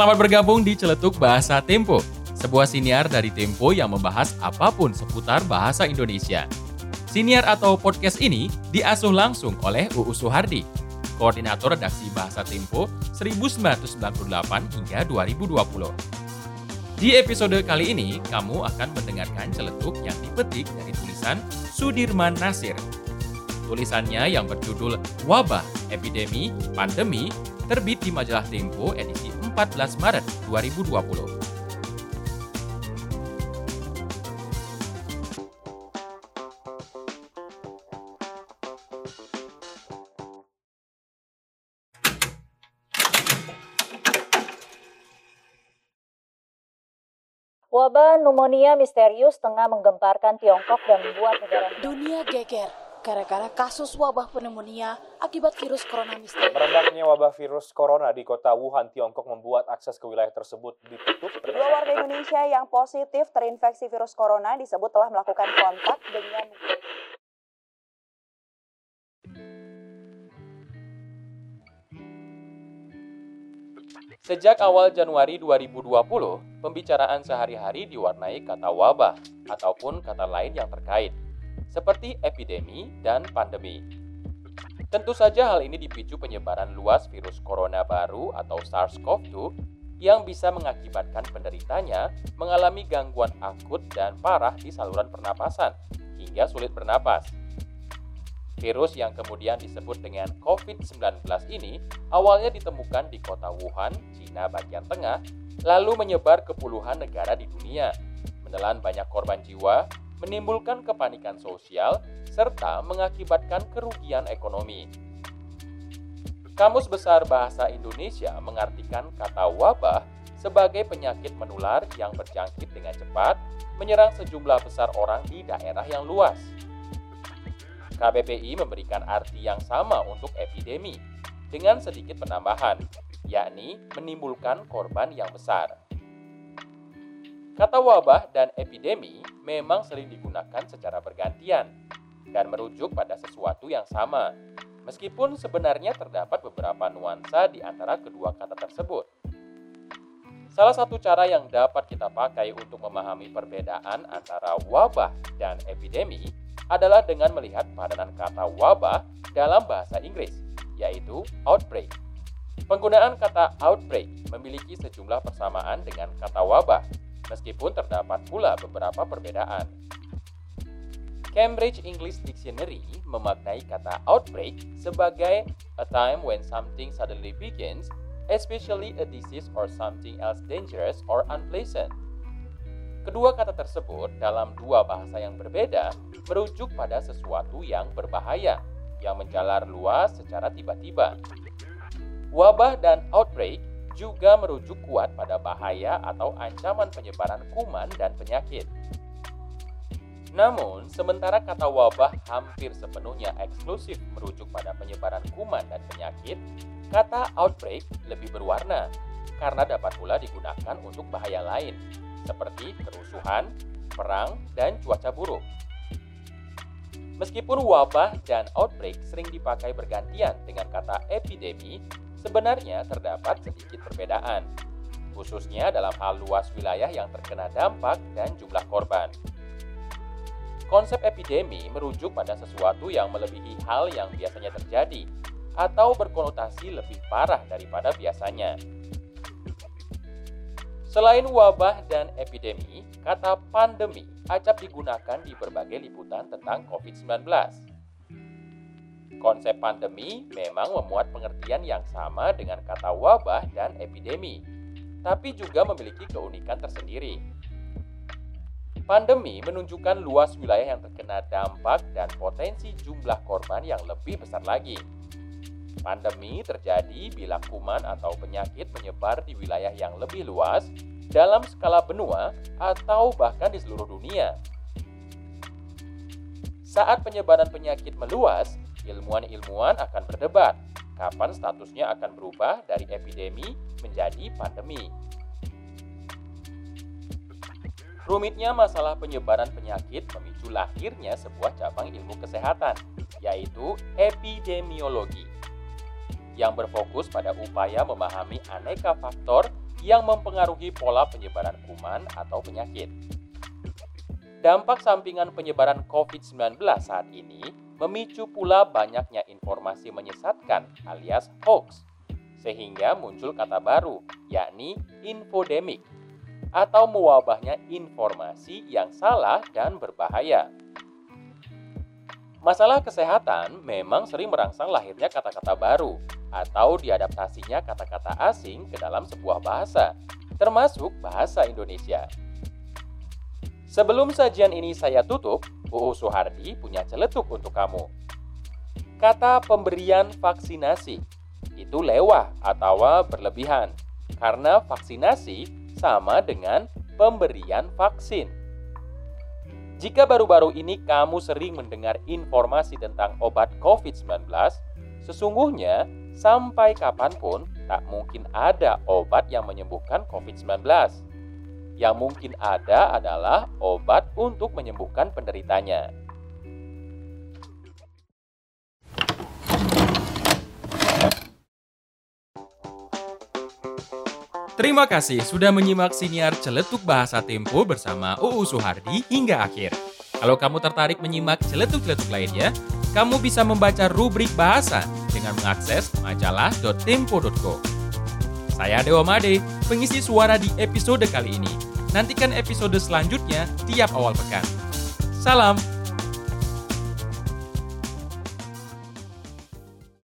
Selamat bergabung di Celetuk Bahasa Tempo, sebuah siniar dari Tempo yang membahas apa pun seputar bahasa Indonesia. Siniar atau podcast ini diasuh langsung oleh UU Suhardi, Koordinator Redaksi Bahasa Tempo 1998 hingga 2020. Di episode kali ini, kamu akan mendengarkan celetuk yang dipetik dari tulisan Sudirman Nasir. Tulisannya yang berjudul Wabah, Epidemi, Pandemi, terbit di majalah Tempo edisi 14 Maret 2020. Wabah pneumonia misterius tengah menggemparkan Tiongkok dan membuat negara Dunia geger gara-gara kasus wabah pneumonia akibat virus corona misterius. Merebaknya wabah virus corona di kota Wuhan, Tiongkok membuat akses ke wilayah tersebut ditutup. Dua warga Indonesia yang positif terinfeksi virus corona disebut telah melakukan kontak dengan Sejak awal Januari 2020, pembicaraan sehari-hari diwarnai kata wabah ataupun kata lain yang terkait, seperti epidemi dan pandemi. Tentu saja hal ini dipicu penyebaran luas virus corona baru atau SARS-CoV-2 yang bisa mengakibatkan penderitanya mengalami gangguan akut dan parah di saluran pernapasan hingga sulit bernapas. Virus yang kemudian disebut dengan COVID-19 ini awalnya ditemukan di kota Wuhan, Cina bagian tengah, lalu menyebar ke puluhan negara di dunia, menelan banyak korban jiwa, menimbulkan kepanikan sosial, serta mengakibatkan kerugian ekonomi. Kamus Besar Bahasa Indonesia mengartikan kata wabah sebagai penyakit menular yang berjangkit dengan cepat, menyerang sejumlah besar orang di daerah yang luas. KBBI memberikan arti yang sama untuk epidemi dengan sedikit penambahan, yakni menimbulkan korban yang besar. Kata wabah dan epidemi memang sering digunakan secara bergantian dan merujuk pada sesuatu yang sama, meskipun sebenarnya terdapat beberapa nuansa di antara kedua kata tersebut. Salah satu cara yang dapat kita pakai untuk memahami perbedaan antara wabah dan epidemi adalah dengan melihat padanan kata wabah dalam bahasa Inggris, yaitu outbreak. Penggunaan kata outbreak memiliki sejumlah persamaan dengan kata wabah, meskipun terdapat pula beberapa perbedaan. Cambridge English Dictionary memaknai kata outbreak sebagai a time when something suddenly begins, especially a disease or something else dangerous or unpleasant. Kedua kata tersebut dalam dua bahasa yang berbeda merujuk pada sesuatu yang berbahaya yang menjalar luas secara tiba-tiba. Wabah dan outbreak juga merujuk kuat pada bahaya atau ancaman penyebaran kuman dan penyakit. Namun, sementara kata wabah hampir sepenuhnya eksklusif merujuk pada penyebaran kuman dan penyakit, kata outbreak lebih berwarna karena dapat pula digunakan untuk bahaya lain, seperti kerusuhan, perang, dan cuaca buruk. Meskipun wabah dan outbreak sering dipakai bergantian dengan kata epidemi, sebenarnya terdapat sedikit perbedaan, khususnya dalam hal luas wilayah yang terkena dampak dan jumlah korban. Konsep epidemi merujuk pada sesuatu yang melebihi hal yang biasanya terjadi atau berkonotasi lebih parah daripada biasanya. Selain wabah dan epidemi, kata pandemi acap digunakan di berbagai liputan tentang COVID-19. Konsep pandemi memang memuat pengertian yang sama dengan kata wabah dan epidemi, tapi juga memiliki keunikan tersendiri. Pandemi menunjukkan luas wilayah yang terkena dampak dan potensi jumlah korban yang lebih besar lagi. Pandemi terjadi bila kuman atau penyakit menyebar di wilayah yang lebih luas dalam skala benua atau bahkan di seluruh dunia. Saat penyebaran penyakit meluas, ilmuwan-ilmuwan akan berdebat kapan statusnya akan berubah dari epidemi menjadi pandemi. Rumitnya masalah penyebaran penyakit memicu lahirnya sebuah cabang ilmu kesehatan, yaitu epidemiologi yang berfokus pada upaya memahami aneka faktor yang mempengaruhi pola penyebaran kuman atau penyakit. Dampak sampingan penyebaran COVID-19 saat ini memicu pula banyaknya informasi menyesatkan alias hoax, sehingga muncul kata baru, yakni infodemik, atau mewabahnya informasi yang salah dan berbahaya. Masalah kesehatan memang sering merangsang lahirnya kata-kata baru atau diadaptasinya kata-kata asing ke dalam sebuah bahasa, termasuk bahasa Indonesia. Sebelum sajian ini saya tutup, UU Suhardi punya celetuk untuk kamu. Kata pemberian vaksinasi itu lewah atau berlebihan, karena vaksinasi sama dengan pemberian vaksin. Jika baru-baru ini kamu sering mendengar informasi tentang obat COVID-19, sesungguhnya sampai kapan pun tak mungkin ada obat yang menyembuhkan COVID-19 yang mungkin ada adalah obat untuk menyembuhkan penderitanya. Terima kasih sudah menyimak siniar celetuk bahasa Tempo bersama UU Suhardi hingga akhir. Kalau kamu tertarik menyimak celetuk-celetuk lainnya, kamu bisa membaca rubrik bahasa dengan mengakses majalah.tempo.co. Saya Dewa Made, pengisi suara di episode kali ini. Nantikan episode selanjutnya tiap awal pekan. Salam